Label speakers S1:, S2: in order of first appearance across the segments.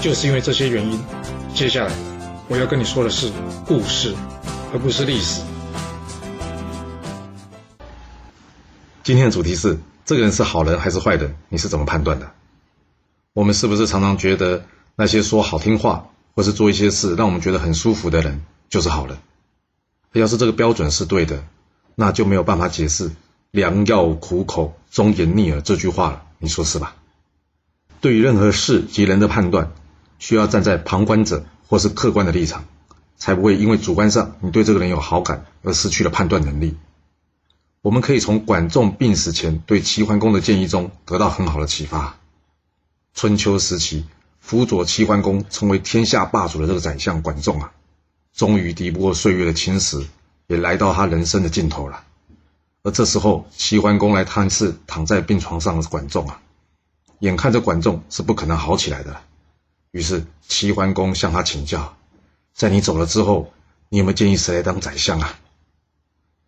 S1: 就是因为这些原因，接下来我要跟你说的是故事，而不是历史。
S2: 今天的主题是：这个人是好人还是坏人？你是怎么判断的？我们是不是常常觉得那些说好听话或是做一些事让我们觉得很舒服的人就是好人？要是这个标准是对的，那就没有办法解释“良药苦口，忠言逆耳”这句话了。你说是吧？对于任何事及人的判断。需要站在旁观者或是客观的立场，才不会因为主观上你对这个人有好感而失去了判断能力。我们可以从管仲病死前对齐桓公的建议中得到很好的启发。春秋时期，辅佐齐桓公成为天下霸主的这个宰相管仲啊，终于敌不过岁月的侵蚀，也来到他人生的尽头了。而这时候，齐桓公来探视躺在病床上的管仲啊，眼看着管仲是不可能好起来的了。于是齐桓公向他请教，在你走了之后，你有没有建议谁来当宰相啊？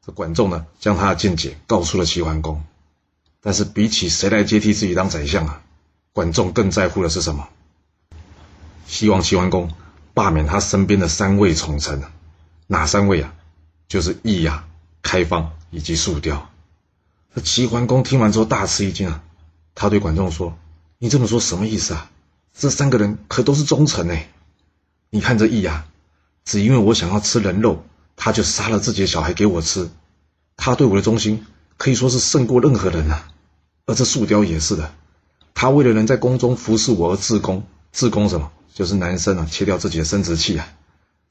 S2: 这管仲呢，将他的见解告诉了齐桓公。但是比起谁来接替自己当宰相啊，管仲更在乎的是什么？希望齐桓公罢免他身边的三位宠臣。哪三位啊？就是易呀、开方以及树雕。那齐桓公听完之后大吃一惊啊，他对管仲说：“你这么说什么意思啊？”这三个人可都是忠臣哎！你看这易呀，只因为我想要吃人肉，他就杀了自己的小孩给我吃。他对我的忠心可以说是胜过任何人啊。而这树雕也是的，他为了能在宫中服侍我而自宫，自宫什么？就是男生啊，切掉自己的生殖器啊。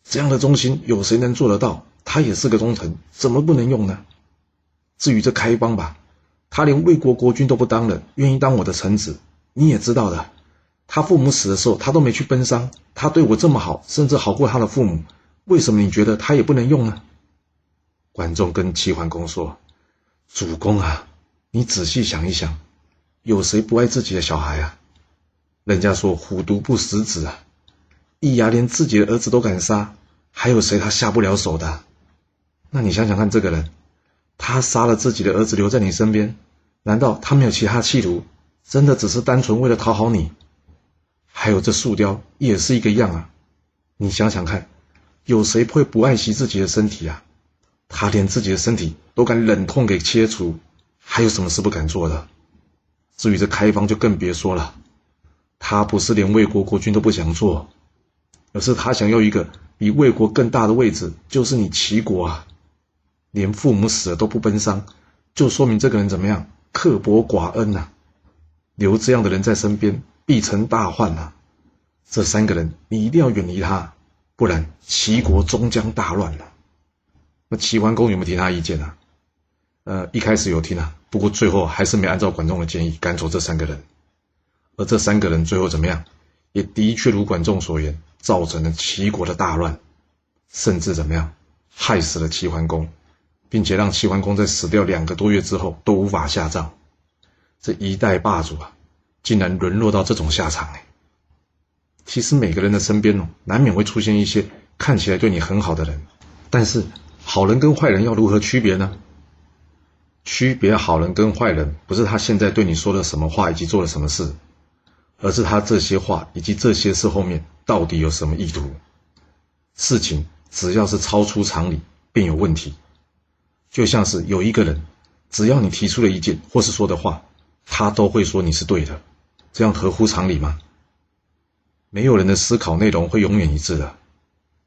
S2: 这样的忠心，有谁能做得到？他也是个忠臣，怎么不能用呢？至于这开邦吧，他连魏国国君都不当了，愿意当我的臣子，你也知道的。他父母死的时候，他都没去奔丧。他对我这么好，甚至好过他的父母，为什么你觉得他也不能用呢？管仲跟齐桓公说：“主公啊，你仔细想一想，有谁不爱自己的小孩啊？人家说虎毒不食子啊，易牙连自己的儿子都敢杀，还有谁他下不了手的？那你想想看，这个人，他杀了自己的儿子留在你身边，难道他没有其他企图？真的只是单纯为了讨好你？”还有这树雕也是一个样啊！你想想看，有谁会不爱惜自己的身体啊？他连自己的身体都敢忍痛给切除，还有什么是不敢做的？至于这开方就更别说了，他不是连魏国国君都不想做，而是他想要一个比魏国更大的位置，就是你齐国啊！连父母死了都不奔丧，就说明这个人怎么样？刻薄寡恩呐！留这样的人在身边。必成大患呐！这三个人，你一定要远离他，不然齐国终将大乱了。那齐桓公有没有听他意见啊？呃，一开始有听啊，不过最后还是没按照管仲的建议赶走这三个人。而这三个人最后怎么样？也的确如管仲所言，造成了齐国的大乱，甚至怎么样，害死了齐桓公，并且让齐桓公在死掉两个多月之后都无法下葬。这一代霸主啊！竟然沦落到这种下场哎！其实每个人的身边哦，难免会出现一些看起来对你很好的人，但是好人跟坏人要如何区别呢？区别好人跟坏人，不是他现在对你说了什么话以及做了什么事，而是他这些话以及这些事后面到底有什么意图。事情只要是超出常理，便有问题。就像是有一个人，只要你提出了意见或是说的话，他都会说你是对的。这样合乎常理吗？没有人的思考内容会永远一致的，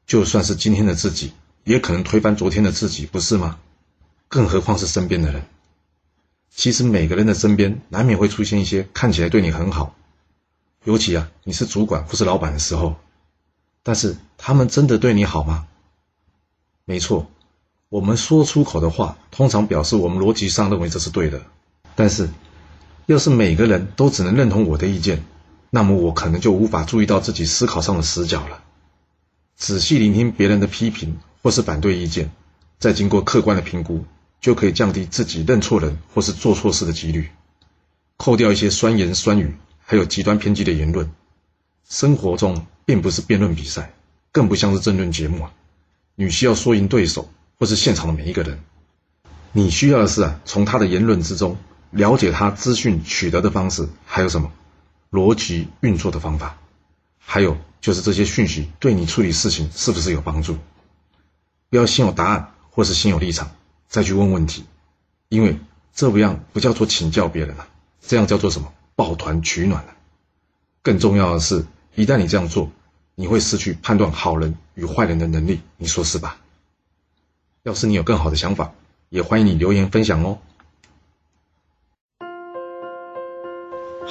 S2: 就算是今天的自己，也可能推翻昨天的自己，不是吗？更何况是身边的人。其实每个人的身边难免会出现一些看起来对你很好，尤其啊，你是主管或是老板的时候，但是他们真的对你好吗？没错，我们说出口的话，通常表示我们逻辑上认为这是对的，但是。要是每个人都只能认同我的意见，那么我可能就无法注意到自己思考上的死角了。仔细聆听别人的批评或是反对意见，再经过客观的评估，就可以降低自己认错人或是做错事的几率，扣掉一些酸言酸语，还有极端偏激的言论。生活中并不是辩论比赛，更不像是争论节目啊！你需要说赢对手或是现场的每一个人，你需要的是啊，从他的言论之中了解他资讯取得的方式，还有什么逻辑运作的方法，还有就是这些讯息对你处理事情是不是有帮助。不要先有答案或是先有立场再去问问题，因为这不样不叫做请教别人啊，这样叫做什么抱团取暖啊！更重要的是，一旦你这样做，你会失去判断好人与坏人的能力，你说是吧？要是你有更好的想法，也欢迎你留言分享哦。